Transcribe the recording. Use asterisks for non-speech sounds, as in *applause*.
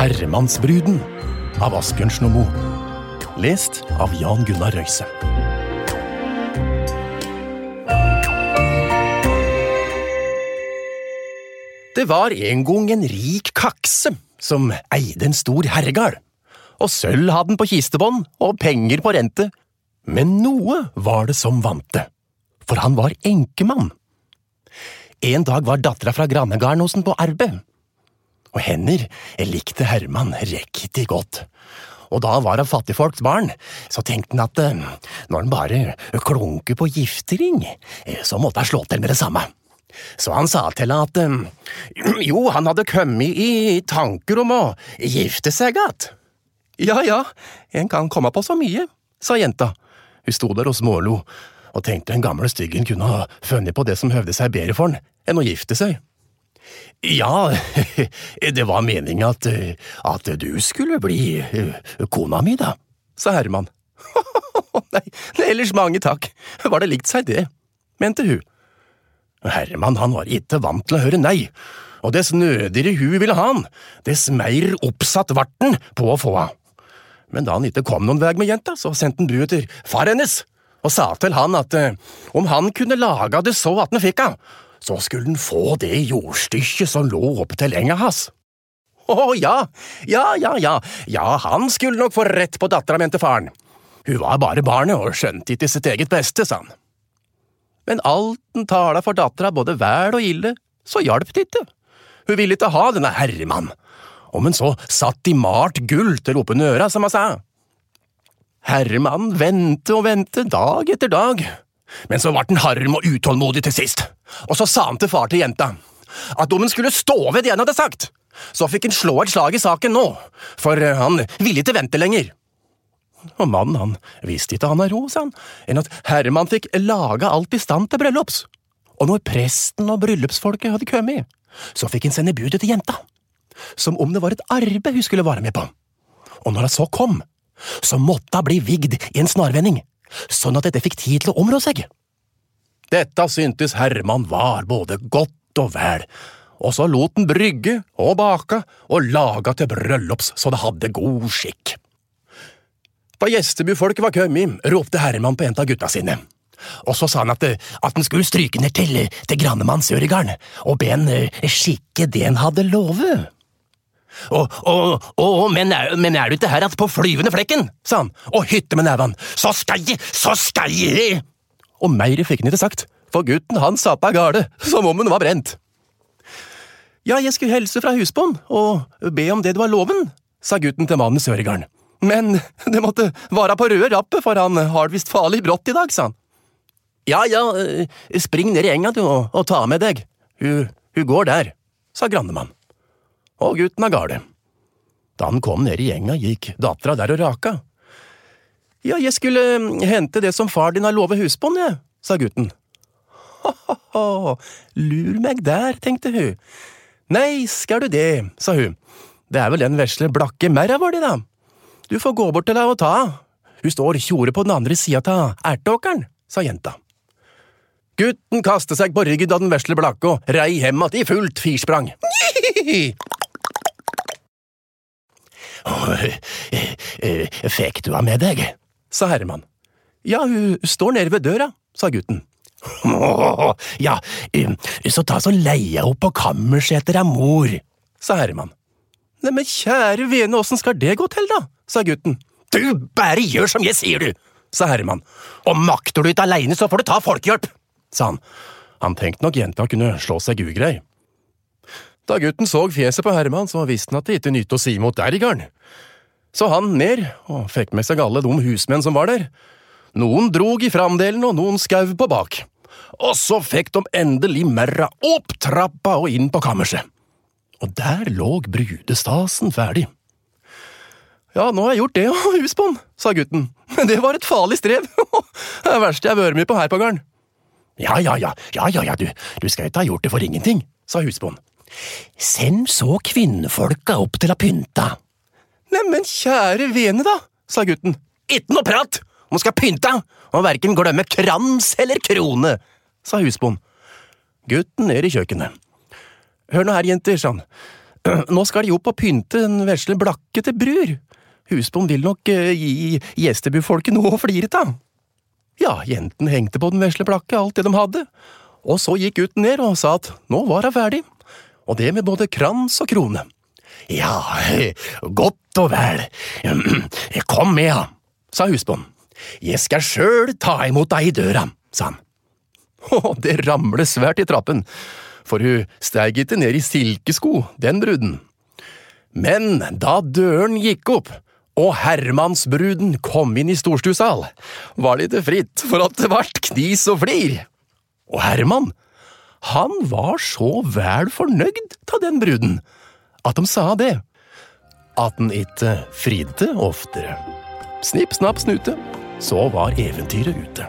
Herremannsbruden av Asbjørn Snomo. Lest av Jan Gunnar Røise. Det var en gang en rik kakse som eide en stor herregard. Og sølv hadde den på kistebånd og penger på rente. Men noe var det som vante, for han var enkemann. En dag var dattera fra grannegarden hos den på arbeid, og hender likte Herman riktig godt. Og da var han fattigfolks barn, så tenkte han at eh, når han bare klunker på giftering, eh, så måtte han slå til med det samme. Så han sa til han at eh, *clears throat* jo, han hadde kommet i tanker om å gifte seg att. Ja ja, en kan komme på så mye, sa jenta. Hun sto der og smålo, og tenkte den gamle styggen kunne ha funnet på det som høvde seg bedre for han enn å gifte seg. Ja, *laughs* det var meninga at, at du skulle bli eh, kona mi, da, sa Herman. *laughs* Nei, ellers mange takk, var det likt seg det, mente hun. Herman han var ikke vant til å høre nei, og dess nødigere hun ville ha han, dess mer oppsatt vart han på å få han. Men da han ikke kom noen vei med jenta, så sendte han bud til far hennes og sa til han at eh, om han kunne laga det så at han fikk han, så skulle den få det jordstykket som lå oppe til enga hans. Å ja, ja, ja, ja, ja, han skulle nok få rett på dattera, mente faren. Hun var bare barnet og skjønte ikke sitt eget beste, sa han. Men alt den tala for dattera, både vel og ille, så hjalp det ikke. Hun ville ikke ha denne herremannen, om han så satt i malt gull til oppunder øra, som han sa. Herremannen vente og vente, dag etter dag, men så ble han harm og utålmodig til sist, og så sa han til far til jenta at om han skulle stå ved det han hadde sagt, så fikk han slå et slag i saken nå, for han ville ikke vente lenger. Og mannen han visste ikke han av råd, sa han, enn at Herman fikk laga alt i stand til bryllups, og når presten og bryllupsfolket hadde kommet, så fikk han sende budet til jenta, som om det var et arbeid hun skulle være med på, og når hun så kom, så måtte hun bli vigd i en snarvending, sånn at dette fikk tid til å områ seg. Dette syntes Herman var både godt og vel, og så lot han brygge og baka og laga til bryllups så det hadde god skikk. Da gjestebufolket var kommet, ropte Herman på en av gutta sine. Og så sa han at, at han skulle stryke ned til, til grannemann Sørigarden og be han skikke det han hadde lovet. Og, og, og, men, er, men er du ikke her at på flyvende flekken, sa han og hytte med nevene, så skal jeg, så skal jeg! Og mer fikk han ikke sagt, for gutten han satt av gale, som om hun var brent. Ja, jeg skulle helse fra husbånd og be om det du har loven, sa gutten til mannen Søregarden. Men det måtte være på røde rappet, for han har visst farlig brått i dag, sa han. Ja, ja, spring ned i enga du og, og ta med deg, hun, hun går der, sa grannemann. Og gutten av gårde. Da han kom ned i gjenga, gikk dattera der og raka. Ja, jeg skulle hente det som far din har lovet husbånd, jeg, sa gutten. Ha-ha-ha, lur meg der, tenkte hun. Nei, skal du det, sa hun. Det er vel den vesle blakke merra vår, det, da. Du får gå bort til henne og ta. Hun står tjore på den andre sida av erteåkeren, sa jenta. Gutten kastet seg på ryggen av den vesle blakke og rei hjem att i fullt firsprang. *laughs* Fikk du henne med deg? sa Herman. Ja, hun står nede ved døra, sa gutten. ja, så ta så leie henne på kammerset etter ei mor, sa Herman. Neimen, kjære vene, åssen skal det gå til, da? sa gutten. Du bare gjør som jeg sier, du, sa Herman. Og makter du ikke aleine, så får du ta folkehjelp, sa han. Han tenkte nok jenta kunne slå seg ugrei. Da gutten så fjeset på Herman, så visste han at det ikke nytte å si mot der i garden. Så han ned og fikk med seg alle de husmenn som var der. Noen drog i framdelen, og noen skau på bak. Og så fikk de endelig merra opp trappa og inn på kammerset. Og der lå brudestasen ferdig. Ja, nå har jeg gjort det, og *laughs* husbånd, sa gutten, men det var et farlig strev, *laughs* det er verste jeg har vært med på her på gården. Ja, ja, ja, ja, ja, ja, du, du skal ikke ha gjort det for ingenting, sa husbånd. Send så kvinnfolka opp til å pynta. Neimen, kjære vene, da, sa gutten. «Itten noe prat! Man skal pynte, og verken glemme krans eller krone, sa husboen. Gutten ned i kjøkkenet. Hør nå her, jenter, sa han. *clears throat* Nå skal de opp og pynte den vesle blakke til brur. Husboen vil nok eh, gi gjestebufolket noe å flire av. Ja, jentene hengte på den vesle blakke alt det de hadde, og så gikk gutten ned og sa at nå var hun ferdig, og det med både krans og krone. Ja, godt og vel, *clears throat* kom med, ja, sa husbond. Jeg skal sjøl ta imot deg i døra, sa han. *laughs* Og det ramlet svært i trappen, for hun steig ikke ned i silkesko, den bruden. Men da døren gikk opp, og Hermansbruden kom inn i storstuesal, var det ikke fritt for at det vart knis og flir. Og Herman, han var så vel fornøyd ta den bruden, at de sa det, at han ikke fridde oftere. Snipp, snapp, snute, så var eventyret ute.